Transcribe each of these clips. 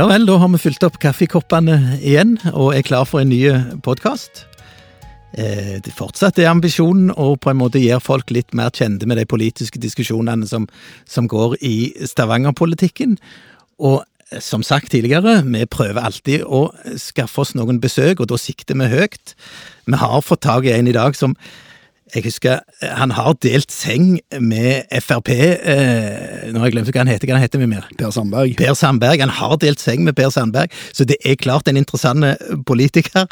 Ja vel, da har vi fylt opp kaffekoppene igjen og er klar for en ny podkast. Eh, det fortsatt er ambisjonen å på en måte gjøre folk litt mer kjente med de politiske diskusjonene som, som går i Stavanger-politikken. Og som sagt tidligere, vi prøver alltid å skaffe oss noen besøk, og da sikter vi høyt. Vi har fått tak i en i dag som jeg husker eh, han har delt seng med Frp eh, Nå har jeg glemt hva han heter. Hva han heter Mimir? Per Sandberg. Per Sandberg. Han har delt seng med Per Sandberg, så det er klart en interessant eh, politiker.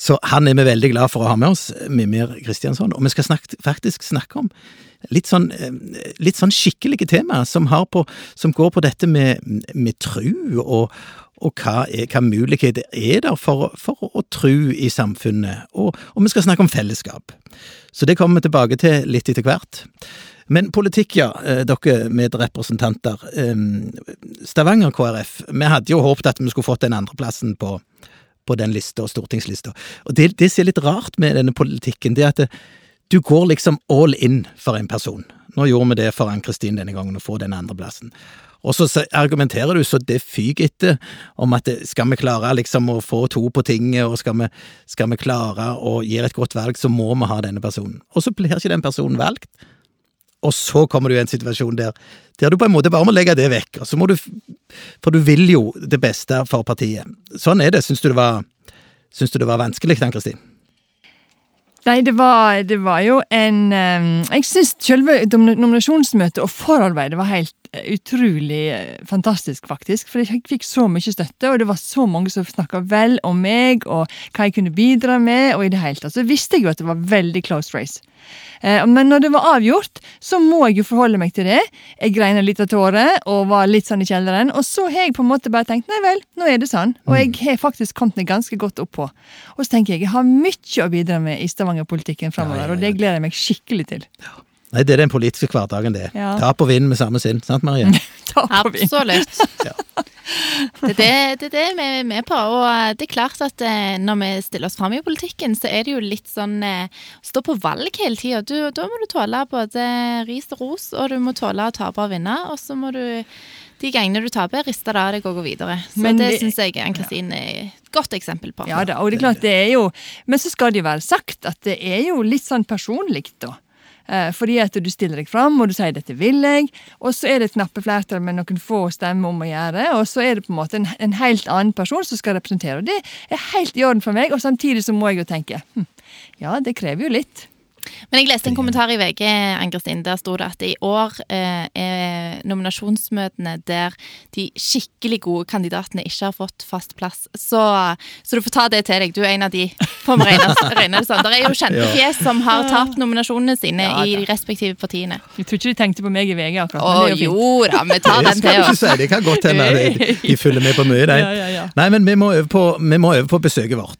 Så han er vi veldig glad for å ha med oss, Mimir Kristiansson. Og vi skal snakke, faktisk snakke om litt sånn, eh, litt sånn skikkelige tema som, på, som, går på dette med, med tru og, og hva, er, hva muligheter er der for, for å tru i samfunnet, og, og, vi skal snakke om fellesskap. Så det kommer vi tilbake til litt etter hvert. Men politikk, ja, eh, dere medrepresentanter. Stavanger KrF, vi hadde jo håpet at vi skulle fått den andreplassen på, på den lista, stortingslista. Og det, det som er litt rart med denne politikken, det er at det, du går liksom all in for en person. Nå gjorde vi det for Ann-Kristin denne gangen, å få den andreplassen. Og så argumenterer du så det fyker etter om at skal vi klare liksom å få to på tinget, og skal vi, skal vi klare å gi et godt valg, så må vi ha denne personen. Og så blir ikke den personen valgt. Og så kommer du i en situasjon der, der du på en måte bare må legge det vekk. og så må du, For du vil jo det beste for partiet. Sånn er det. Syns du det var, syns du det var vanskelig, Ann-Kristin? Nei, det var, det var, jo en um, Jeg syns selve nominasjonsmøtet og forarbeidet var helt utrolig eh, fantastisk, faktisk. For jeg fikk så mye støtte, og det var så mange som snakka vel om meg og hva jeg kunne bidra med. Og i det hele tatt så visste jeg jo at det var veldig close race. Eh, men når det var avgjort, så må jeg jo forholde meg til det. Jeg grein litt av tårer og var litt sånn i kjelleren. Og så har jeg på en måte bare tenkt nei vel, nå er det sånn. Og jeg har faktisk kommet meg ganske godt opp på. Og så tenker jeg jeg har mye å bidra med i Stavanger-politikken framover, og det gleder jeg meg skikkelig til. Ja. Nei, det er den politiske hverdagen, det. Ja. Tap og vinn med samme sinn, sant Marie? Absolutt. ja. Det er det, det, det vi er med på. Og eh, det er klart at eh, når vi stiller oss fram i politikken, så er det jo litt sånn eh, stå på valg hele tida. Da må du tåle både ris og ros, og du må tåle å tape og vinne. Og så må du de gangene du taper, riste det av deg og gå videre. Så men det, det syns jeg Ann-Kristin ja. er et godt eksempel på. Ja da, og det er klart det er jo Men så skal det jo være sagt at det er jo litt sånn personlig, da. Eh, fordi at du stiller deg fram og du sier 'dette vil jeg', og så er det et knappe flertall med noen få stemmer om å gjøre, og så er det på en måte en, en helt annen person som skal representere. Og det er helt i orden for meg, og samtidig så må jeg jo tenke hm, ja, det krever jo litt. Men jeg leste en kommentar i VG Angerstin, der sto det at i år eh, er nominasjonsmøtene der de skikkelig gode kandidatene ikke har fått fast plass. Så, så du får ta det til deg. Du er en av de, får vi regne det sånn. Det er jo kjente fjes som har tapt nominasjonene sine ja, i de respektive partiene. Jeg tror ikke de tenkte på meg i VG akkurat. Å jo da, vi tar den til oss. Det kan godt hende de, følger med på mye, de. Ja, ja, Nei, men vi må øve på, vi må øve på besøket vårt.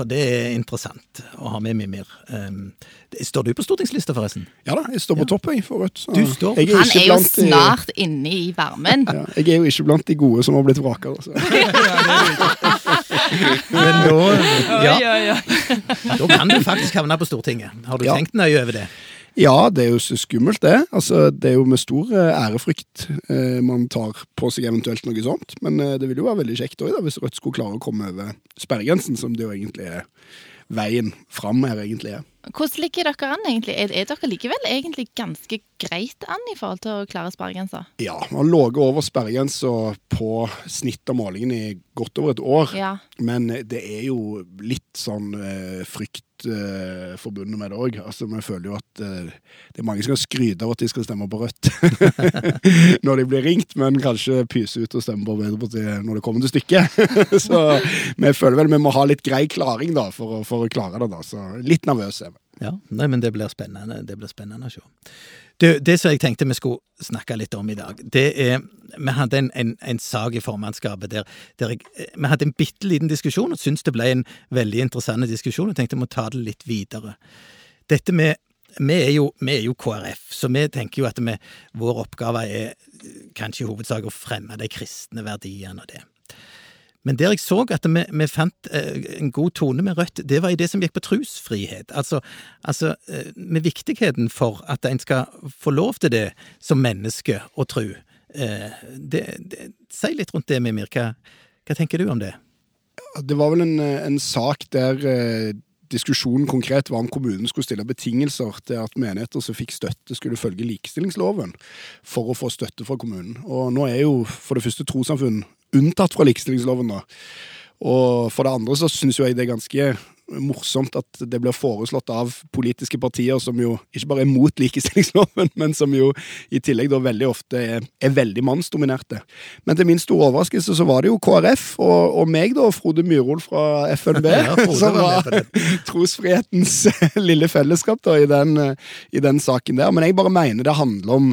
For det er interessant å ha med Mimir. Um, står du på stortingslista, forresten? Ja da, jeg står på ja. topp, jeg, for Rødt. Du står. Er Han er jo snart de... inne i varmen. Ja, jeg er jo ikke blant de gode som har blitt vraka. Altså. Men nå ja, Da kan du faktisk havne på Stortinget. Har du tenkt nøye over det? Ja, det er jo så skummelt, det. Altså, det er jo med stor eh, ærefrykt eh, man tar på seg eventuelt noe sånt. Men eh, det vil jo være veldig kjekt også, da, hvis Rødt skulle klare å komme over sperregrensen, som det jo egentlig er veien fram her egentlig er. Hvordan ligger dere an, egentlig? Er, er, dere likevel egentlig ganske greit an i forhold til å klare sperregrensa? Ja, vi har ligget over sperregrensa på snitt av målingen i godt over et år. Ja. Men det er jo litt sånn eh, frykt uh, forbundet med det òg. Altså, vi føler jo at uh, det er mange som kan skryte av at de skal stemme på Rødt når de blir ringt, men kanskje pyse ut og stemme på Arbeiderpartiet når det kommer til stykket. så vi føler vel vi må ha litt grei klaring da, for, for å klare det. da, Så litt nervøse er vi. Ja, nei, men det blir spennende. Det blir spennende å se. Det, det, som jeg tenkte vi skulle snakke litt om i dag, det er Vi hadde en, en, en sak i formannskapet der, der jeg, vi hadde en bitte liten diskusjon, og syntes det ble en veldig interessant diskusjon, og tenkte vi må ta det litt videre. Dette med vi er, jo, vi er jo KrF, så vi tenker jo at vi, vår oppgave er kanskje i hovedsak å fremme de kristne verdiene og det. Men der jeg så at vi, vi fant eh, en god tone med Rødt, det var i det som gikk på trosfrihet. Altså, altså eh, med viktigheten for at en skal få lov til det som menneske å tro. Eh, det, det, si litt rundt det, Mimir. Hva, hva, tenker du om det? Det var vel en, en sak der eh, diskusjonen konkret var om kommunen skulle stille betingelser til at menigheter som fikk støtte, skulle følge likestillingsloven for å få støtte fra kommunen. Og nå er jo for det første trossamfunn unntatt fra likestillingsloven. da. Og for det andre så syns jeg det er ganske morsomt at det blir foreslått av politiske partier som jo ikke bare er mot likestillingsloven, men som jo i tillegg da veldig ofte er, er veldig mannsdominerte. Men til min store overraskelse så var det jo KrF og, og meg, da, Frode Myrhol fra FNB, ja, som var trosfrihetens lille fellesskap da, i den, i den saken der. Men jeg bare mener det handler om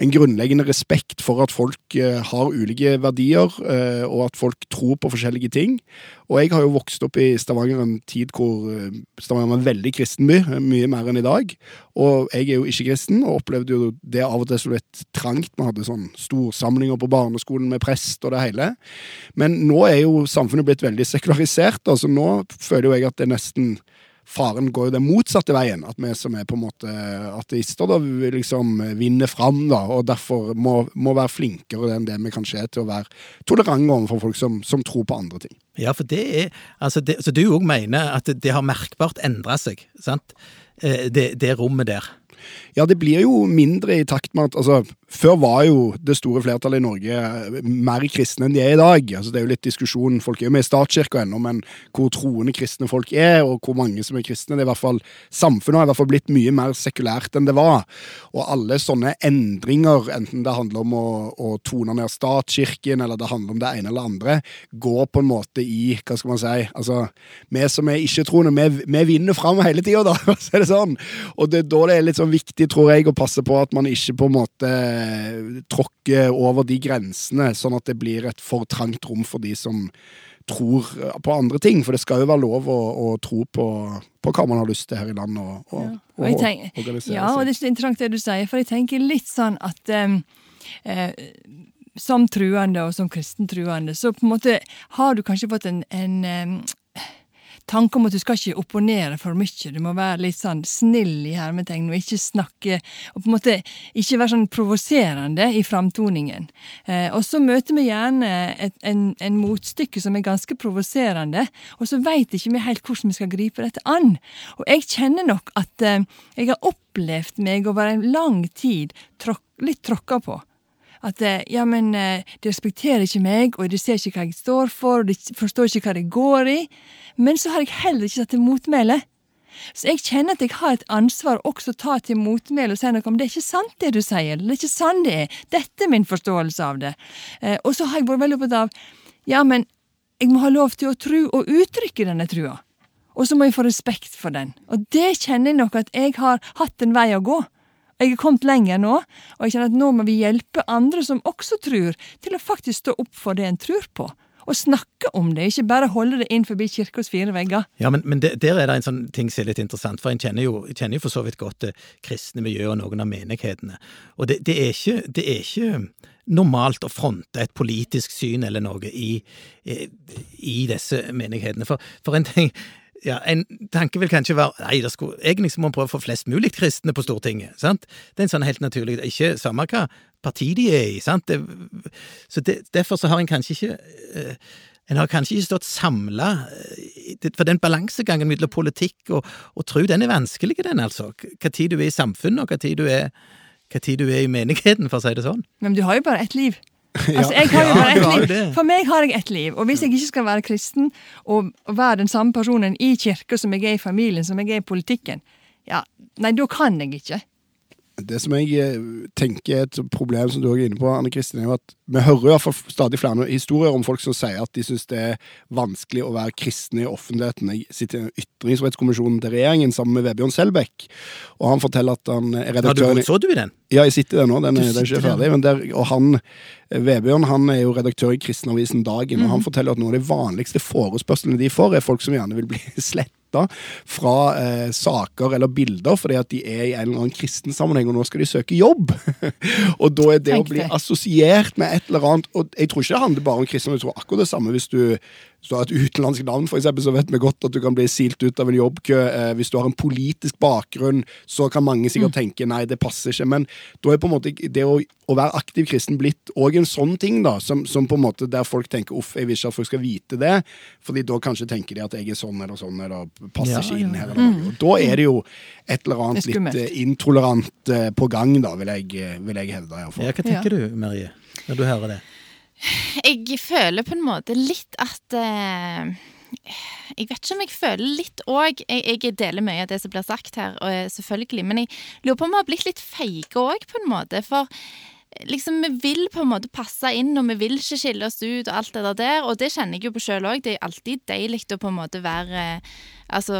en grunnleggende respekt for at folk eh, har ulike verdier, eh, og at folk tror på forskjellige ting. Og jeg har jo vokst opp i Stavanger en tid hvor eh, Stavanger var en veldig kristen by, mye mer enn i dag. Og jeg er jo ikke kristen, og opplevde jo det av og til som litt trangt. Vi hadde sånn storsamlinger på barneskolen med prest og det hele. Men nå er jo samfunnet blitt veldig sekularisert, altså nå føler jo jeg at det nesten faren går jo den motsatte veien. At vi som er på en måte ateister, da liksom vinner fram, da, og derfor må, må være flinkere enn det vi kanskje er til å være tolerante overfor folk som, som, tror på andre ting. Ja, for det er altså det, Så du òg mener at det har merkbart endra seg, sant? Eh, det, det rommet der. Ja, det blir jo mindre i takt med at altså, Før var jo det store flertallet i Norge mer kristne enn de er i dag. Altså, det er jo litt diskusjon, Folk er jo med i statskirka ennå, men hvor troende kristne folk er, og hvor mange som er kristne det er i hvert fall, Samfunnet har i hvert fall blitt mye mer sekulært enn det var. Og alle sånne endringer, enten det handler om å, å tone ned statskirken, eller det handler om det ene eller andre, går på en måte i Hva skal man si? Altså, vi som er ikke-troende, vi, vi, vinner fram hele tida, da, for å det sånn. Og det da det er litt sånn viktig, tror jeg, å passe på at man ikke på en måte tråkker over de grensene, sånn at det blir et for trangt rom for de som tror på andre ting. For det skal jo være lov å, å tro på, på, hva man har lyst til her i landet, og, og, ja. og, og organisere seg. ja, og det er så interessant det du sier, for jeg tenker litt sånn at um, eh, som truende og som kristen truende, så på en måte har du kanskje fått en, en tanke om at du skal ikke opponere for mye. Du må være litt sånn snill i hermetegn og ikke snakke Og på en måte ikke være sånn provoserende i framtoningen. Eh, og så møter vi gjerne et, en, en, motstykke som er ganske provoserende, og så veit ikke vi helt hvordan vi skal gripe dette an. Og jeg kjenner nok at eh, jeg har opplevd meg over en lang tid tråk, litt tråkka på. At eh, ja, men eh, de respekterer ikke meg, og de ser ikke hva jeg står for, og de forstår ikke hva det går i. Men så har jeg heller ikke tatt til motmæle. Så jeg kjenner at jeg har et ansvar også å ta til motmæle og si noe om det er ikke sant det du sier, det er ikke sant det er. Dette er min forståelse av det. Eh, og så har jeg vært veldig opptatt av ja, men jeg må ha lov til å tro og uttrykke denne trua. Og så må jeg få respekt for den. Og det kjenner jeg nok at jeg har hatt en vei å gå. Jeg er kommet lenger nå, og jeg kjenner at nå må vi hjelpe andre som også tror, til å faktisk stå opp for det en tror på. Og snakke om det, ikke bare holde det inn forbi kirkens fire vegger. Ja, Men, men der er det en sånn ting som er litt interessant, for en kjenner jo, kjenner jo for så vidt godt det kristne miljøet og noen av menighetene. Og det, det, er ikke, det, er ikke, normalt å fronte et politisk syn eller noe i, i disse menighetene. For, for en ting ja, En tanke vil kanskje være nei, det skulle, egentlig må man prøve å få flest mulig kristne på Stortinget. sant? Det er en sånn helt naturlig Ikke samme hva parti de er i. sant? Det, så det, Derfor så har en kanskje ikke uh, En har kanskje ikke stått samla uh, For den balansegangen mellom politikk og, og tro, den er vanskelig, den, altså. Hva tid du er i samfunnet, og hva tid du er hva tid du er i menigheten, for å si det sånn. Men du har jo bare ett liv. Altså, jeg har jo bare ett liv. For meg har jeg ett liv. Og hvis jeg ikke skal være kristen og være den samme personen i kirka som jeg er i familien, som jeg er i politikken, ja, nei, da kan jeg ikke. Det som jeg eh, tenker er et problem som du er inne på, Anne Kristin, er jo at vi hører i stadig flere historier om folk som sier at de syns det er vanskelig å være kristne i offentligheten. Jeg sitter i Ytringsfrihetskommisjonen til regjeringen sammen med Vebjørn Selbekk, og han forteller at han er redaktør ja, du, Så du i den? Ja, jeg sitter der nå. Den, den er ikke ferdig. Der, og han, Vebjørn han er jo redaktør i Kristenavisen Dagen, og han forteller at noen av de vanligste forespørslene de får, er folk som gjerne vil bli slett fra eh, saker eller bilder fordi at de er i en eller annen kristen sammenheng, og nå skal de søke jobb. og da er det Tenk å bli assosiert med et eller annet Og jeg tror ikke det handler bare om kristne, jeg tror akkurat det samme hvis du hvis du har et utenlandsk navn, for eksempel, så vet vi godt at du kan bli silt ut av en jobbkø. Eh, hvis du har en politisk bakgrunn, så kan mange sikkert mm. tenke nei, det passer ikke. Men da er på en måte det å, å være aktiv kristen blitt òg en sånn ting, da, som, som, på en måte der folk tenker uff, jeg vil ikke at folk skal vite det, fordi da kanskje tenker de at jeg er sånn eller sånn, eller passer ja, ikke inn her. Eller mm. Da er det jo et eller annet litt uh, intolerant uh, på gang, da, vil jeg, uh, vil jeg hevde. Ja, hva tenker ja. du, Marie, når du hører det? Jeg føler på en måte litt at eh, Jeg vet ikke om jeg føler litt òg jeg, jeg, deler mye av det som blir sagt her, og, selvfølgelig. Men jeg lurer på om vi har blitt litt feige òg, på en måte. For liksom, vi vil på en måte passe inn, og vi vil ikke skille oss ut og alt det der. Og det kjenner jeg jo på sjøl òg. Det er alltid deilig å på en måte være altså,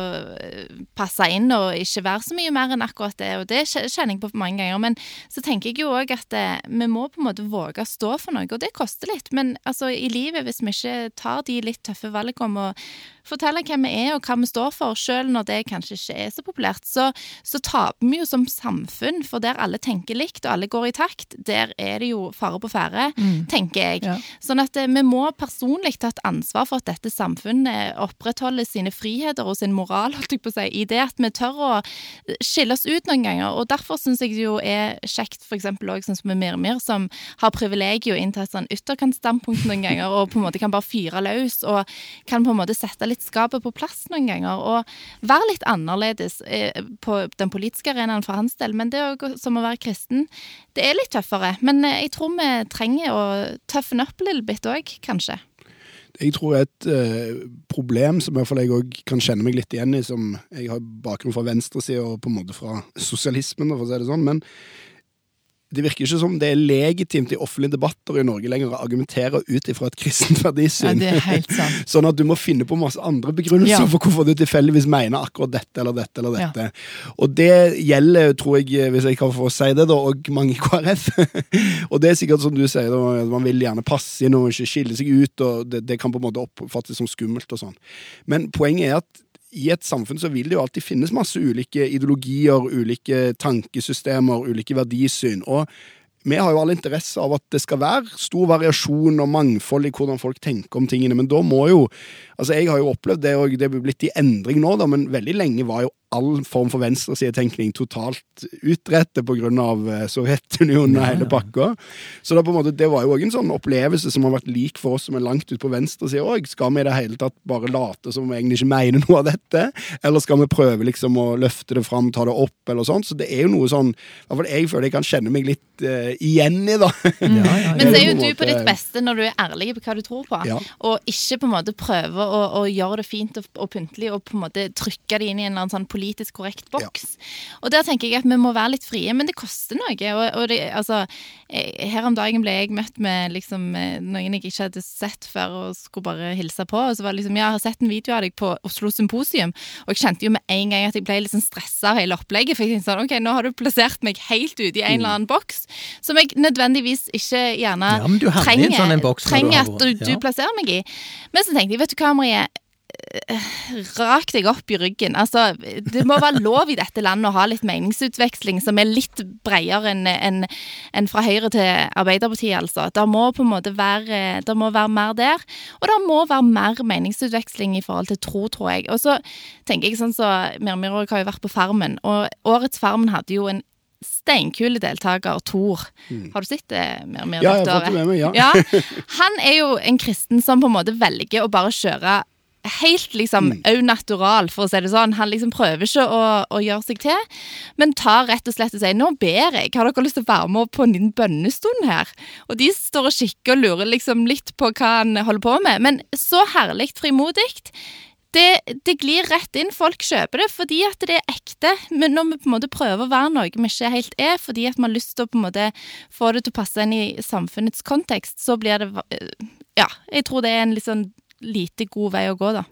passe inn og ikke være så mye mer enn akkurat det. Og det kjenner jeg på mange ganger. Men så tenker jeg jo òg at det, eh, vi må på en måte våge å stå for noe, og det koster litt. Men altså, i livet, hvis vi ikke tar de litt tøffe valgene om å fortelle hvem vi er og hva vi står for, selv når det kanskje ikke er så populært, så, så taper vi jo som samfunn. For der alle tenker likt og alle går i takt, der er det jo fare på ferde, mm. tenker jeg. Ja. Sånn at eh, vi må personlig ta et ansvar for at dette samfunnet opprettholder sine friheter og sin moral, holdt jeg på å si, i det at vi tør å skille oss ut noen ganger. Og derfor syns jeg det jo er kjekt f.eks. òg sånn som med Mirmir, som har privilegiet å innta et sånn ytterkantstandpunkt noen ganger, og på en måte kan bare fyre løs, og kan på en måte sette litt skapet på plass noen ganger, og være litt annerledes eh, på den politiske arenaen for hans del. Men det òg som å være kristen, det er litt tøffere. Men eh, jeg tror vi trenger å tøffe opp litt òg, kanskje jeg tror et eh, problem som jeg kan kjenne meg litt igjen i, som jeg har bakgrunn fra venstresida og på en måte fra sosialismen, for å si det sånn, men det virker ikke som det er legitimt i offentlige debatter i Norge lenger å argumentere ut ifra et kristent verdisyn. Ja, det er helt sant. sånn at du må finne på masse andre begrunnelser ja. for hvorfor du tilfeldigvis mener akkurat dette eller dette eller dette. Ja. Og det gjelder, tror jeg, hvis jeg kan få si det, da, og mange i KrF. og det er sikkert som du sier, da, man vil gjerne passe inn og ikke skille seg ut, og det, det kan på en måte oppfattes som skummelt og sånn. Men poenget er at i et samfunn så vil det jo alltid finnes masse ulike ideologier, ulike tankesystemer, ulike verdisyn. og vi har jo all interesse av at det skal være stor variasjon og mangfold i hvordan folk tenker om tingene, men da må jo Altså, jeg har jo opplevd det, og det er blitt i endring nå, da, men veldig lenge var jo all form for venstresidetenkning totalt utrettet pga. Eh, Sovjetunionen og hele pakka. Så det, måte, det var jo òg en sånn opplevelse som har vært lik for oss som er langt ute på venstresida òg. Skal vi i det hele tatt bare late som vi egentlig ikke mener noe av dette? Eller skal vi prøve liksom å løfte det fram, ta det opp, eller sånt? Så det er jo noe sånn i hvert fall Jeg føler jeg kan kjenne meg litt uh, igjen i, da. Mm. Ja, ja, ja. Men så er jo du på ditt beste når du er ærlig på hva du tror på, og ikke på en måte prøve å, å gjøre det fint og, og pyntelig og på en måte trykke det inn i en eller annen sånn politisk korrekt boks. Ja. Og der tenker jeg at vi må være litt frie, men det koster noe. Og, og det, altså, eh, her om dagen ble jeg møtt med liksom, eh, noen jeg ikke hadde sett før, og skulle bare hilse på. Og så var det liksom, ja, jeg har sett en video av deg på Oslo Symposium, og jeg kjente jo med en gang at jeg ble litt sånn stressa av hele opplegget. For jeg tenkte sånn, ok, nå har du plassert meg helt ute i en mm. eller annen boks, som jeg nødvendigvis ikke gjerne ja, trenger, sånn trenger at du, du, plasserer meg i. Men så tenkte jeg, vet du hva, Marie rak deg opp i ryggen. Altså, det må være lov i dette landet å ha litt meningsutveksling som er litt bredere enn en, en fra Høyre til Arbeiderpartiet, altså. Det må på en måte være, det må være mer der. Og det må være mer meningsutveksling i forhold til tro, tror jeg. Og så tenker jeg sånn så Mirmir har jo vært på Farmen, og årets Farmen hadde jo en steinkule deltaker, Tor. Mm. Har du sett det? Mer, mer ja, jeg har fått det med meg, ja. ja. Han er jo en kristen som på en måte velger å bare kjøre helt liksom au mm. natural, for å si det sånn. Han liksom prøver ikke å, å, gjøre seg til, men tar rett og slett og sier 'nå ber jeg, har dere lyst til å være med på en bønnestund her?' Og de står og kikker og lurer liksom litt på hva han holder på med. Men så herlig frimodig. Det, det, glir rett inn. Folk kjøper det fordi at det er ekte. Men når vi på en måte prøver å være noe vi ikke helt er, fordi at vi har lyst til å på en måte få det til å passe inn i samfunnets kontekst, så blir det Ja, jeg tror det er en litt sånn lite god vei å gå, da.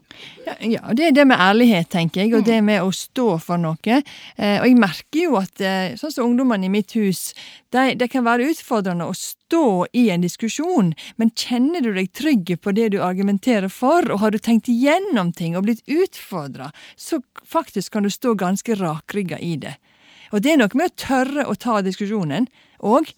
Ja, ja, det er det med ærlighet, tenker jeg, og det med å stå for noe. Eh, og jeg merker jo at eh, sånn som ungdommene i mitt hus, det de kan være utfordrende å stå i en diskusjon, men kjenner du deg trygg på det du argumenterer for, og har du tenkt igjennom ting og blitt utfordra, så faktisk kan du stå ganske rakrygga i det. Og det er noe med å tørre å ta diskusjonen, og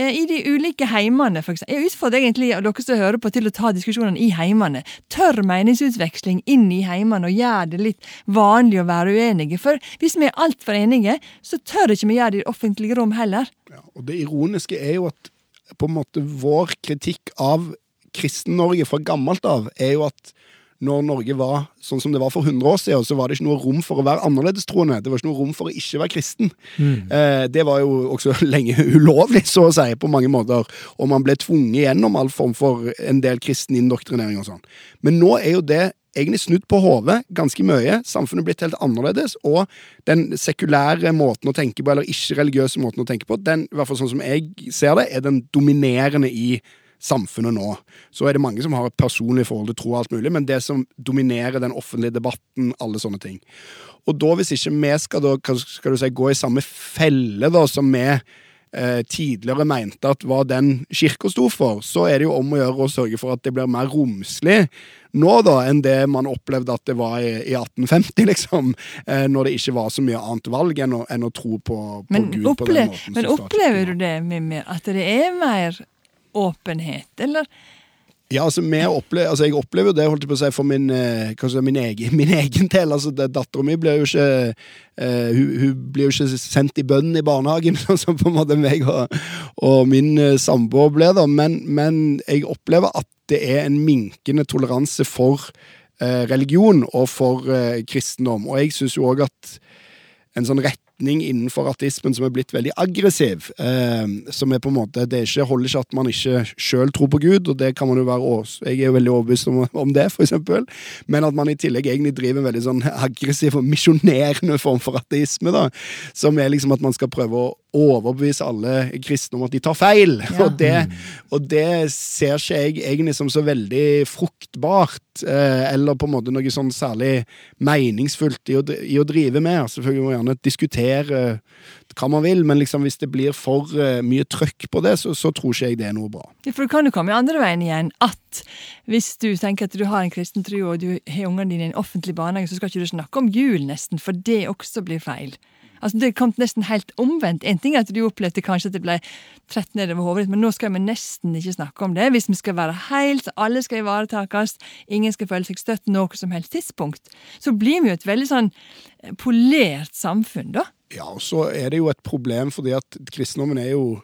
I de ulike heimene, for eksempel. Jeg utfordrer egentlig dere som hører på, til å ta diskusjonene i heimene. Tørr meningsutveksling inn i heimene, og gjør det litt vanlig å være uenige. For hvis vi er altfor enige, så tør ikke vi gjøre det i offentlige rom heller. Ja, og det ironiske er jo at på en måte vår kritikk av Kristen-Norge fra gammelt av, er jo at når Norge var sånn som det var for 100 år siden, så var det ikke noe rom for å være annerledestroende. Det var ikke noe rom for å ikke være kristen. Mm. Eh, det var jo også lenge ulovlig, så å si, på mange måter. Og man ble tvunget gjennom all form for en del kristen indoktrinering og sånn. Men nå er jo det egentlig snudd på hodet ganske mye. Samfunnet er blitt helt annerledes, og den sekulære måten å tenke på, eller ikke-religiøse måten å tenke på, den, i hvert fall sånn som jeg ser det, er den dominerende i samfunnet nå. Så er det mange som har et personlig forhold til tro og alt mulig, men det som dominerer den offentlige debatten, alle sånne ting. Og da, hvis ikke vi skal, da, skal si, gå i samme felle da, som vi eh, tidligere mente at var den kirka sto for, så er det jo om å gjøre å sørge for at det blir mer romslig nå da, enn det man opplevde at det var i, i 1850, liksom. Eh, når det ikke var så mye annet valg enn å, enn å tro på, på men Gud opple på den måten. Men opplever du det, Mimmi, at det er mer åpenhet, eller? Ja, altså, opplever, altså, Jeg opplever jo det holdt jeg på å si, for min, eh, si, min, egen, min egen, del. altså Dattera mi blir jo ikke uh, hun, hun, blir jo ikke sendt i bønn i barnehagen, sånn som på en måte meg og, og min uh, samboer ble. da, men, men, jeg opplever at det er en minkende toleranse for religion og for kristendom. Og jeg syns jo òg at en sånn rett retning innenfor ateismen som er blitt veldig aggressiv. Eh, som er på en måte, Det ikke, holder ikke at man ikke sjøl tror på Gud, og det kan man jo være Jeg er jo veldig overbevist om, om det, for eksempel. Men at man i tillegg egentlig driver en veldig sånn aggressiv og misjonerende form for ateisme. da, Som er liksom at man skal prøve å overbevise alle kristne om at de tar feil. Ja. Og, det, og, det, ser ikke jeg egentlig som så veldig fruktbart, eh, eller på en måte noe sånn særlig meningsfullt i å, i å drive med. Selvfølgelig må man gjerne diskutere hva man vil, men liksom hvis det blir for uh, mye trøkk på det, så, så, tror ikke jeg det er noe bra. Ja, for det kan jo komme i andre veien igjen, at hvis du tenker at du har en kristen tro, og du har ungene dine i en offentlig barnehage, så skal ikke du snakke om jul, nesten, for det også blir feil. Altså, Det kom nesten helt omvendt. En ting er at du opplevde kanskje at det ble trett nedover hodet men nå skal vi nesten ikke snakke om det. Hvis vi skal være helt, så alle skal ivaretakes, ingen skal føle seg støtt noe som helst tidspunkt, så blir vi jo et veldig sånn eh, polert samfunn, da. Ja, og så er det jo et problem fordi at kristendommen er jo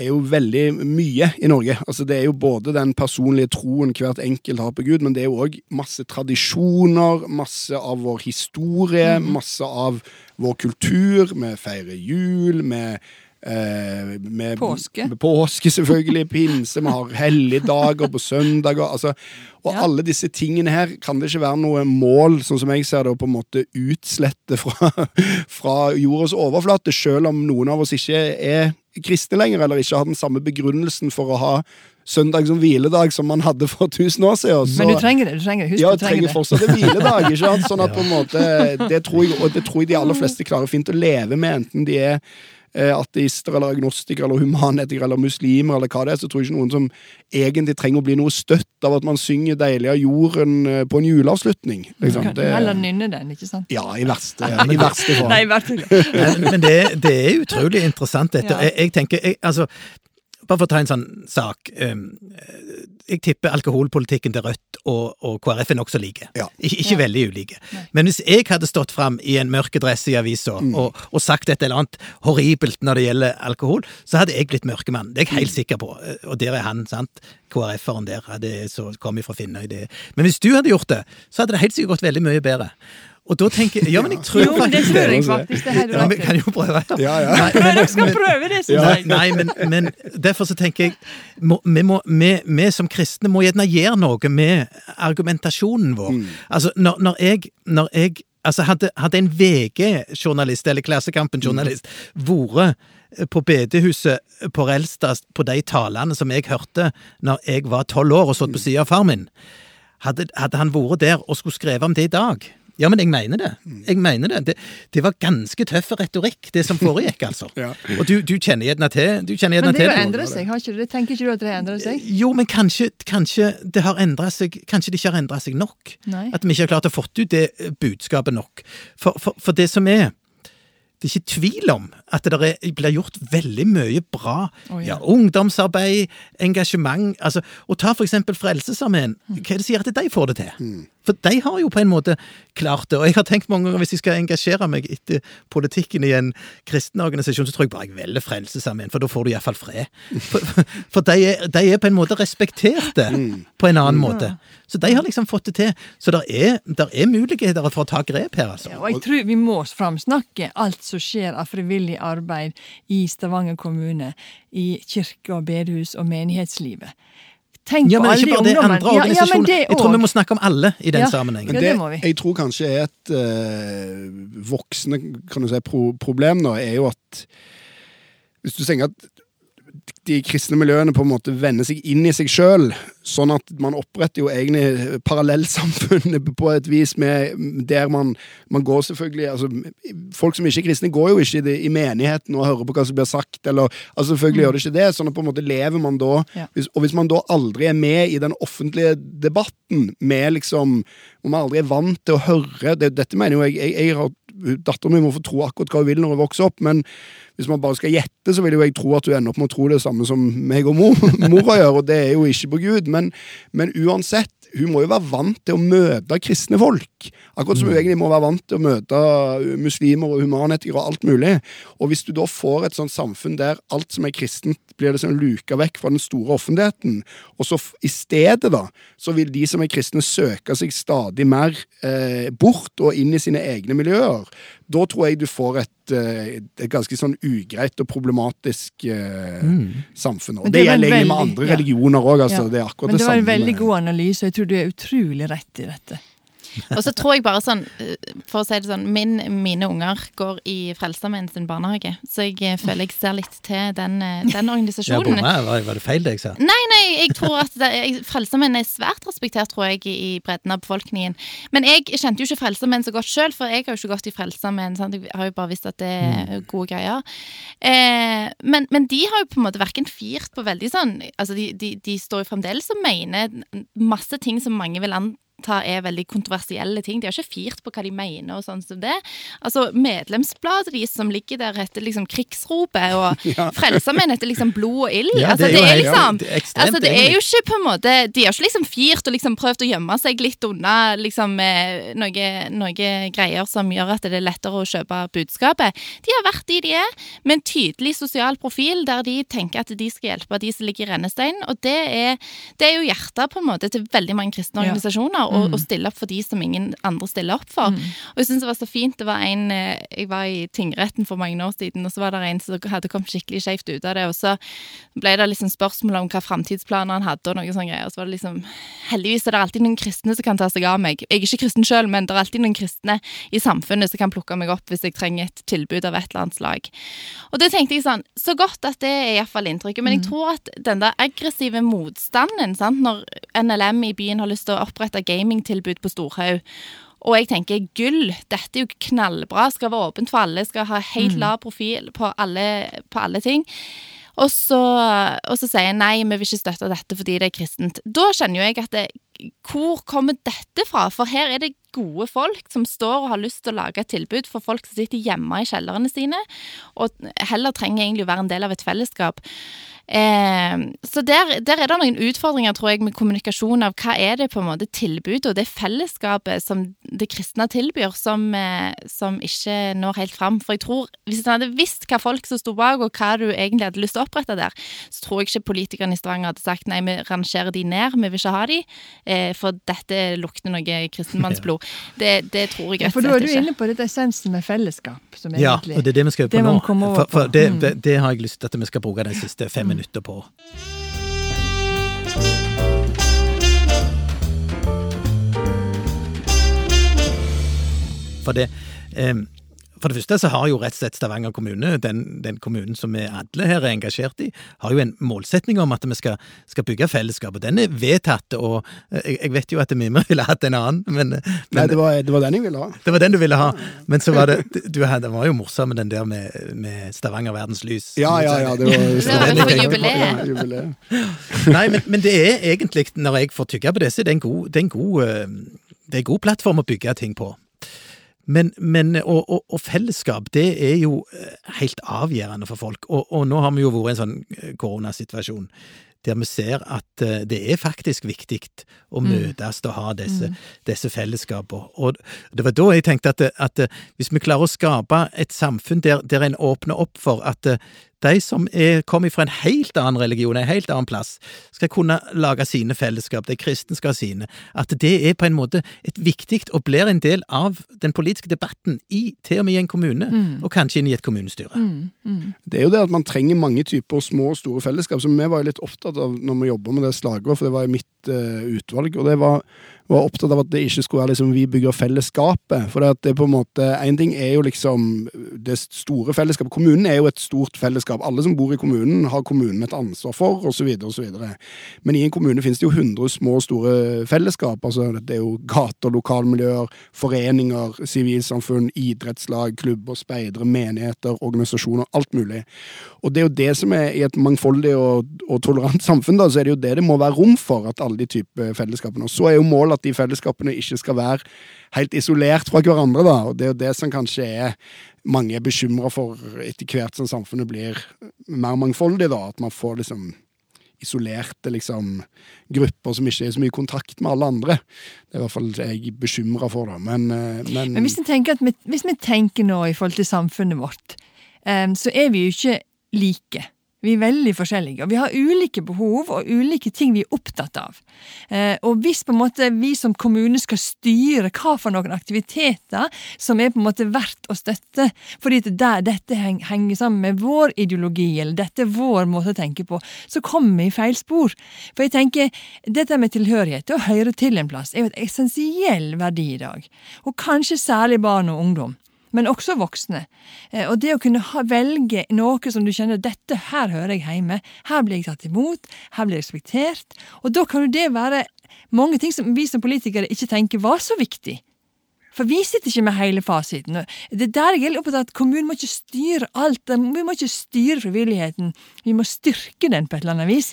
er jo veldig mye i Norge. Altså Det er jo både den personlige troen hvert enkelt har på Gud, men det er jo òg masse tradisjoner, masse av vår historie, mm. masse av vår kultur. Vi feirer jul. med Eh, med, påske. Med påske, selvfølgelig. Pinse. Vi har helligdager på søndager. Altså, og ja. alle disse tingene her kan det ikke være noe mål, sånn som jeg ser det, å på en måte utslette fra, fra jordas overflate, selv om noen av oss ikke er kristne lenger, eller ikke har den samme begrunnelsen for å ha søndag som hviledag som man hadde for 1000 år siden. Så, Men du trenger det? du trenger det, Husk, ja, du trenger, trenger fortsatt en hviledag. ikke sant? Sånn at på en måte, det tror, jeg, og det tror jeg de aller fleste klarer fint å leve med, enten de er ateister eller agnostikere eller humanetikere eller muslimer eller hva det er, så tror jeg ikke noen som egentlig trenger å bli noe støtt av at man synger 'Deilig av jorden' eh, på en juleavslutning. Liksom. Du kan heller nynne den, ikke sant? Ja, i verste, i verste fall. Nei, i verste fall. men, men det, det, er utrolig interessant, dette. Ja. Jeg, jeg, tenker, jeg, altså bare for å ta en sånn sak. Jeg tipper alkoholpolitikken til Rødt og, og KrF er nokså like. Ja. Ik ikke ja. veldig ulike. Nei. Men hvis jeg hadde stått fram i en mørk dress i avisa mm. og, og, sagt et eller annet horribelt når det gjelder alkohol, så hadde jeg blitt mørkemann. Det er jeg helt mm. sikker på. Og der er han, sant. KrF-eren der hadde så kommet fra Finnøy. Men hvis du hadde gjort det, så hadde det helt sikkert gått veldig mye bedre. Og da tenker jeg Ja, men jeg tror jo, faktisk det. tror jeg faktisk. Det ja, vi kan jo prøve. Ja, ja. Nei, men, dere skal prøve det, syns jeg. Nei, men, men, derfor så tenker jeg må, vi, må, vi, vi, som kristne må gjerne gjøre noe med argumentasjonen vår. Mm. Altså, når, når, jeg, når jeg altså hadde, hadde en VG-journalist, eller Klassekampen-journalist, mm. vært på bedehuset på Relstad på de talene som jeg hørte når jeg var tolv år og satt på sida av far min hadde, hadde han vært der og skulle skrevet om det i dag ja, men jeg mener det. Jeg mener det. Det, det var ganske tøff retorikk, det som foregikk, altså. ja. Og du, du kjenner gjerne til du kjenner Men det har endret seg, har ikke det? Tenker ikke du at det har endret seg? Jo, men kanskje, kanskje det har endret seg Kanskje det ikke har endra seg nok. Nei. At vi ikke har klart å få ut det budskapet nok. For, for, for det som er det er ikke tvil om at det blir gjort veldig mye bra. Oh, ja. Ja, ungdomsarbeid, engasjement. Altså, og ta for eksempel Frelsesarmeen. Hva er det som gjør at de får det til? Mm. For de har jo på en måte klart det. Og jeg har tenkt mange ganger hvis jeg skal engasjere meg etter politikken i en kristen organisasjon, så tror jeg bare jeg velger Frelsesarmeen, for da får du iallfall fred. For, for de, er, de, er, på en måte respekterte mm. på en annen måte. Så de har liksom fått det til. Så det er, er, muligheter for å ta grep her, altså. Ja, og jeg tror vi må framsnakke alt som skjer av frivillig arbeid i Stavanger kommune, i kirke og bedehus og menighetslivet. Tenk ja, men ikke bare det, andre organisasjoner. Ja, ja, jeg tror vi må snakke om alle i den ja, sammenhengen. Men det, jeg tror kanskje er et uh, voksende kan du si, pro problem nå, er jo at hvis du tenker at de kristne miljøene på en måte vender seg inn i seg sjøl. Sånn at man oppretter jo egne parallellsamfunn på et vis med, der man, man, går selvfølgelig altså, Folk som ikke er kristne, går jo ikke i, menigheten og hører på hva som blir sagt. Eller, altså Selvfølgelig mm. gjør det ikke det. sånn at på en måte lever man da ja. hvis, Og hvis man da aldri er med i den offentlige debatten, med liksom Om man aldri er vant til å høre det, Dette mener jo jeg, jeg, jeg har Datteren min må få tro akkurat hva hun vil når hun vokser opp, men hvis man bare skal gjette, så vil jo jeg tro at hun ender opp med å tro det samme som meg og mor, mora gjør, og det er jo ikke på Gud. Men, men uansett, hun må jo være vant til å møte kristne folk. Akkurat som hun mm. egentlig må være vant til å møte muslimer og humanetikere og alt mulig. Og hvis du da får et sånt samfunn der alt som er kristent, blir liksom luka vekk fra den store offentligheten, og så i stedet, da, så vil de som er kristne, søke seg stadig mer eh, bort og inn i sine egne miljøer. Da tror jeg du får et, eh, et ganske sånn ugreit og problematisk eh, mm. samfunn. Og det, det gjelder egentlig med andre ja. religioner òg. Altså, ja. Det er akkurat Men det, det var en veldig god analyse, og jeg tror du er utrolig rett i dette. Og så tror jeg bare sånn, eh, for å si det sånn, min, mine unger går i Frelsesarmeen sin barnehage, så jeg eh, føler jeg ser litt til den, eh, den organisasjonen. Ja, var, var det feil det jeg sa? Nei, nei, jeg tror at Frelsesarmeen er svært respektert, tror jeg, i bredden av befolkningen. Men jeg kjente jo ikke Frelsesarmeen så godt sjøl, for jeg har jo ikke gått i Frelsesarmeen. Jeg har jo bare visst at det er mm. gode greier. Eh, men, men, de har jo på en måte verken firt på veldig sånn Altså, de, de, de står jo fremdeles og mener masse ting som mange vil anta anta er veldig kontroversielle ting. De har ikke firt på hva de mener og sånn som det. Altså, Medlemsbladet deres som ligger der, heter liksom Krigsropet, og ja. Frelsermenn heter liksom Blod og ild. Ja, altså, det, er, liksom, ja, det, er altså, det er jo ikke på en måte De har ikke liksom firt og liksom prøvd å gjemme seg litt unna liksom noe, noe greier som gjør at det er lettere å kjøpe budskapet. De har vært de de er, med en tydelig sosial profil der de tenker at de skal hjelpe de som ligger i rennesteinen, og det er, det er jo hjertet på en måte til veldig mange kristne organisasjoner og, mm. og, stille opp for de som ingen andre stiller opp for. Mm. Og jeg syns det var så fint. Det var en eh, Jeg var i tingretten for mange år siden, og så var det en som hadde kommet skikkelig skjevt ut av det. Og så ble det liksom spørsmål om hva framtidsplaner han hadde, og noe sånne greier. Og så var det liksom Heldigvis er det alltid noen kristne som kan ta seg av meg. Jeg er ikke kristen sjøl, men det er alltid noen kristne i samfunnet som kan plukke meg opp hvis jeg trenger et tilbud av et eller annet slag. Og det tenkte jeg sånn Så godt at det er iallfall inntrykket. Men jeg mm. tror at den der aggressive motstanden, sant, når NLM i byen har lyst til å opprette game gamingtilbud på Storhaug. Og jeg tenker gull, dette er jo knallbra, skal være åpent for alle, skal ha helt mm. lav profil på alle, på alle ting. Og så, og så, sier jeg nei, vi vil ikke støtte dette fordi det er kristent. Da kjenner jo jeg at det, hvor kommer dette fra? For her er det gode folk som står og har lyst til å lage et tilbud for folk som sitter hjemme i kjellerne sine, og heller trenger egentlig å være en del av et fellesskap. Eh, så der, der, er det noen utfordringer, tror jeg, med kommunikasjon av hva er det på en måte tilbudet og det fellesskapet som det kristne tilbyr, som, eh, som ikke når helt fram. For jeg tror, hvis en hadde visst hva folk som sto bak, og hva du egentlig hadde lyst til å opprette der, så tror jeg ikke politikerne i Stavanger hadde sagt nei, vi rangerer de ned, vi vil ikke ha de, eh, for dette lukter noe kristenmannsblod. Det, det, tror jeg rett og slett ikke. For da er du inne på dette essensen med fellesskap, som egentlig Ja, og det er det vi skal på nå. For, for det, mm. det, det, har jeg lyst til at vi skal bruke de siste fem minutter på. For det, For det første så har jo rett og slett Stavanger kommune, den, den kommunen som vi alle her er engasjert i, har jo en målsetning om at vi skal, skal bygge fellesskap, og den er vedtatt. Og jeg, jeg vet jo at Mimre ville hatt en annen, men, men Nei, det var, det var, den jeg ville ha. Det var den du ville ha, men så var det du, Den var jo morsom, den der med, med Stavanger verdens lys. Ja, ja, ja. Det var, det var for jubileet. jubileet. Nei, men, men, det er egentlig, når jeg får tygge på disse, det er en god, det er en god, eh, det er en god plattform å bygge ting på. Men, men og, og, og, fellesskap, det er jo eh, helt avgjørende for folk. Og, og nå har vi jo vært i en sånn eh, koronasituasjon der vi ser at eh, det er faktisk viktig å mm. møtes og ha disse, mm. disse fellesskapene. Og det var da jeg tenkte at, at, hvis vi klarer å skape et samfunn der, der en åpner opp for at de som er, kommer fra en helt annen religion, en helt annen plass, skal kunne lage sine fellesskap, de kristne skal ha sine, at det er på en måte et viktig og blir en del av den politiske debatten i til og med i en kommune, mm. og kanskje inn i et kommunestyre. Mm. Mm. Det er jo det at man trenger mange typer små og store fellesskap, som vi var litt opptatt av når vi jobber med det slagordet, for det var i mitt uh, utvalg, og det var var opptatt av at det ikke skulle være liksom vi bygger fellesskapet. For det, er på en måte Én ting er jo liksom det store fellesskapet. Kommunen er jo et stort fellesskap. Alle som bor i kommunen, har kommunen et ansvar for, osv. osv. Men i en kommune finnes det jo 100 små og store fellesskap. Altså, det er jo gater, lokalmiljøer, foreninger, sivilsamfunn, idrettslag, klubber, speidere, menigheter, organisasjoner. Alt mulig. Og det er jo det som er i et mangfoldig og, og tolerant samfunn, da, så er det jo det det må være rom for, at alle de typer fellesskapene. Og så er jo målet at de fellesskapene ikke skal være helt isolert fra hverandre. da, og Det er jo det som kanskje er mange er bekymra for etter hvert som samfunnet blir mer mangfoldig. da, At man får liksom isolerte liksom, grupper som ikke er så mye i kontakt med alle andre. Det er i hvert fall det jeg er bekymra for. da, men, eh, men, men hvis, vi, hvis, vi, tenker nå i forhold til samfunnet vårt, um, så er vi jo ikke like. Vi er veldig forskjellige, og vi har ulike behov og ulike ting vi er opptatt av. Eh, og hvis på en måte vi som kommune skal styre hva for noen aktiviteter som er på en måte verdt å støtte, fordi der dette henger sammen med vår ideologi, eller dette er vår måte å tenke på, så kommer vi i feil spor. For jeg tenker, dette med tilhørighet og høre til en plass er jo et essensiell verdi i dag. Og kanskje særlig barn og ungdom men også voksne. Eh, og det å kunne velge noe som du kjenner dette her hører jeg hjemme, her blir jeg tatt imot, her blir jeg respektert, og da kan jo det være mange ting som vi som politikere ikke tenker var så viktig. For vi sitter ikke med hele fasiten. Det er der jeg er opptatt av at kommunen må ikke styre alt. Vi må ikke styre frivilligheten. Vi må styrke den på et eller annet vis.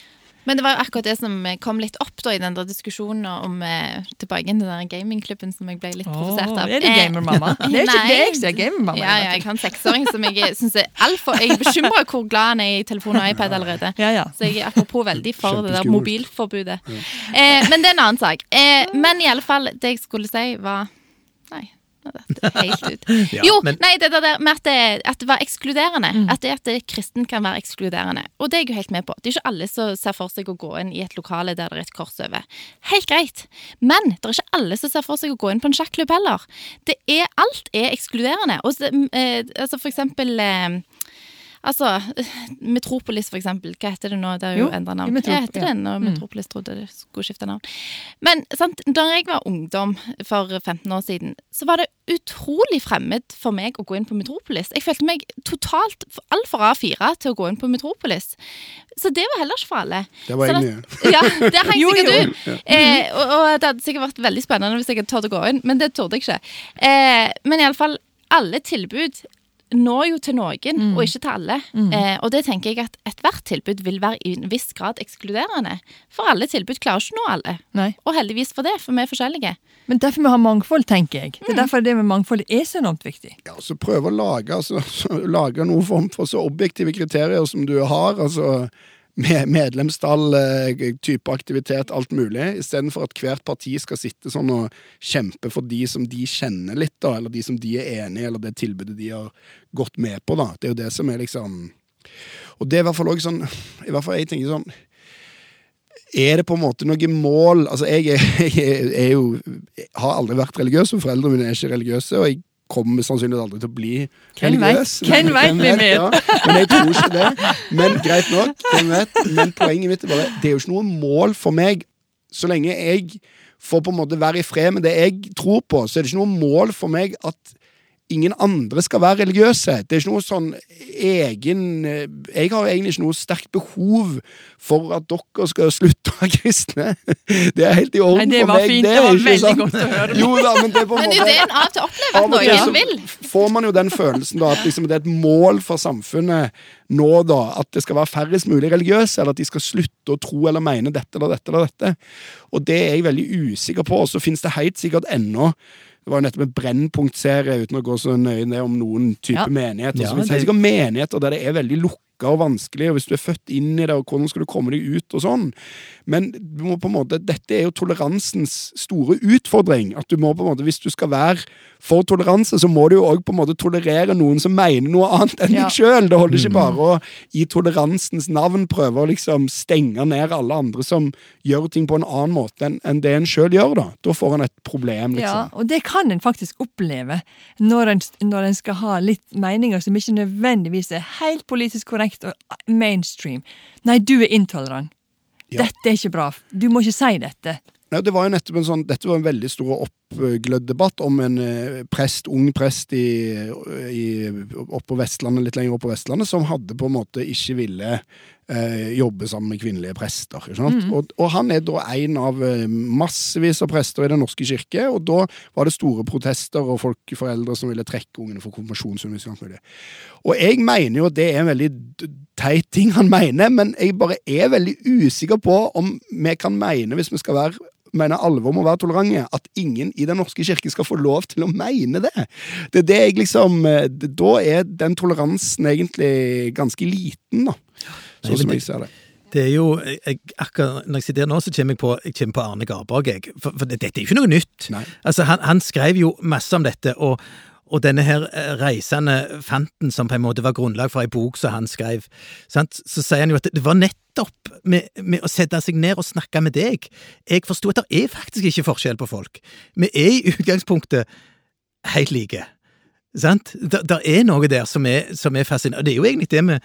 Men det var jo akkurat det som kom litt opp da i den der diskusjonen om eh, tilbake til den gamingklubben som jeg ble litt provosert av. Er det gamermamma? Eh, det er jo ikke deg som er gamermamma. Ja, ja, jeg har en seksåring som jeg syns er altfor Jeg er bekymra hvor glad han er i telefon og iPad allerede. Ja, ja. Så jeg er apropos veldig for det der mobilforbudet. Eh, men det er en annen sak. Eh, men i alle fall, det jeg skulle si, var Nei. Helt ut. ja, jo, men... nei, det der med at det, at det var ekskluderende. Mm. At det at det kristen kan være ekskluderende. Og det er jeg jo helt med på. Det er ikke alle som ser for seg å gå inn i et lokale der det er et kors over. Helt greit. Men det er ikke alle som ser for seg å gå inn på en sjakklubb heller. Det er, alt er ekskluderende. Og, eh, altså for eksempel eh, Altså, Metropolis, for eksempel. Hva heter det nå? Det er jo, jo endra navn. Hva heter det når mm. Metropolis trodde det skulle skifte navn? Men sant, da jeg var ungdom for 15 år siden, så var det utrolig fremmed for meg å gå inn på Metropolis. Jeg følte meg totalt altfor A4 til å gå inn på Metropolis. Så det var heller ikke for alle. Det var jeg mye. Ja, det har jeg sikkert du. Eh, og, og, det hadde sikkert vært veldig spennende hvis jeg hadde turt å gå inn, men det torde jeg ikke. Eh, men iallfall alle tilbud når jo til noen, mm. og ikke til alle. Mm. Eh, og det tenker jeg at ethvert tilbud vil være i en viss grad ekskluderende. For alle tilbud klarer ikke å nå alle. Nei. Og heldigvis for det, for vi er forskjellige. Men derfor vi har mangfold, tenker jeg. Det er mm. derfor det med mangfold er så enormt viktig. Ja, så prøve å lage, altså, lage noen form for så objektive kriterier som du har. altså medlemstall, eh, type aktivitet, alt mulig, istedenfor at hvert parti skal sitte sånn og kjempe for de som de kjenner litt, da, eller de som de er enig i, eller det tilbudet de har gått med på. da. Det er jo det som er liksom Og det er i hvert fall også sånn I hvert fall jeg tenker sånn er det på en måte noe mål Altså, jeg er, jeg er jo jeg har aldri vært religiøs, og foreldrene mine er ikke religiøse. og jeg kommer sannsynligvis aldri til å bli religiøs. Hvem vet, ja, Men jeg tror ikke det. Men greit nok, hvem vet. Men poenget mitt er bare det er jo ikke noe mål for meg. Så lenge jeg får på en måte være i fred med det jeg tror på, så er det ikke noe mål for meg at ingen andre skal være religiøse. Det er ikke noe sånn egen Jeg har egentlig ikke noe sterkt behov for at dere skal slutte å være kristne. Det er helt i orden Nei, det for meg. Fint. Det, det var veldig sant. godt å høre. Jo, da, men det er på en måte ideen av til å oppleve at noen vil. får man jo den følelsen da, at liksom, det er et mål for samfunnet nå da, at det skal være færrest mulig religiøse, eller at de skal slutte å tro eller mene dette eller dette eller dette. Og det er jeg veldig usikker på. Og så finnes det helt sikkert ennå det var jo nettopp en Brennpunkt-serie, uten å gå så nøye ned om noen type ja. menigheter. Ja, det er sikkert menigheter der det er veldig lukket og vanskelig, og hvis du er født inn i det, og hvordan skal du komme deg ut, og sånn. Men du må på en måte, dette er jo toleransens store utfordring. At du må på en måte, Hvis du skal være for toleranse, så må du jo òg på en måte tolerere noen som mener noe annet enn ja. deg sjøl. Det holder ikke mm. bare å i toleransens navn prøve å liksom stenge ned alle andre som gjør ting på en annen måte enn, enn det en sjøl gjør. Da Da får en et problem, liksom. Ja, og det kan en faktisk oppleve når en, når en skal ha litt meninger som ikke nødvendigvis er helt politisk korrekt og mainstream. Nei, du er intolerant. Ja. Dette er ikke bra. Du må ikke si dette. Nei, det var jo nettopp en sånn, Dette var en veldig stor oppglødd debatt om en eh, prest, ung prest i, i, opp Vestlandet, litt lenger opp på Vestlandet, som hadde på en måte ikke ville eh, jobbe sammen med kvinnelige prester. Mm. Og, og, han er da en av eh, massevis av prester i Den norske kirke, og da var det store protester og folk, foreldre som ville trekke ungene for konfirmasjonsundervisning. Og jeg mener jo at det er en veldig teit ting han mener, men jeg bare er veldig usikker på om vi kan mene, hvis vi skal være mener alvor med å være tolerante, at ingen i Den norske kirke skal få lov til å mene det. Det er det jeg liksom eh, Da er den toleransen egentlig ganske liten, da sånn som jeg ser det. Det er jo, jeg, akkurat Når jeg sitter her nå, så kommer jeg på, jeg kommer på Arne Garborg. Jeg. For, for dette er jo ikke noe nytt. Altså, han, han, skrev jo masse om dette. og, og denne her eh, reisende fanten som på en måte var grunnlag for ei bok som han skrev, sant? så sier han jo at det var nettopp med, med, å sette seg ned og snakke med deg. Jeg forsto at det er faktisk ikke forskjell på folk. Vi er i utgangspunktet helt like. Sant? Det, er noe der som er, som er fascinerende. Det er jo egentlig det vi,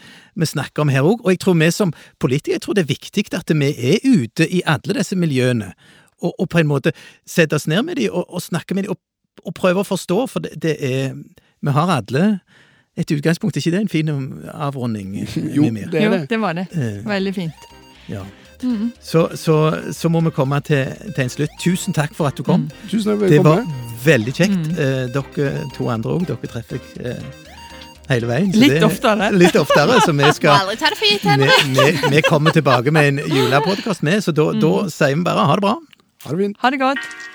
vi snakker om her òg. Og jeg tror vi som politikere jeg tror det er viktig at vi er ute i alle disse miljøene, og, og på en måte sette oss ned med dem og, og snakke med dem, og, og prøve å forstå, for det, det, er Vi har alle et utgangspunkt. Er ikke det en fin avrunding? jo, det er det. Jo, det var det. Eh. Veldig fint. Ja. Mm. Så, så, så, må vi komme til, til, en slutt. Tusen takk for at du kom. Mm. Tusen takk for det var veldig kjekt. Mm. Eh, dere to andre òg. Dere treffer jeg eh, hele veien. litt det, oftere. Litt oftere, så vi skal Aldri ta det for gitt, Henrik. Vi, kommer tilbake med en julepodkast med, så da, da mm. sier vi bare ha det bra. Ha det fint. Ha det godt.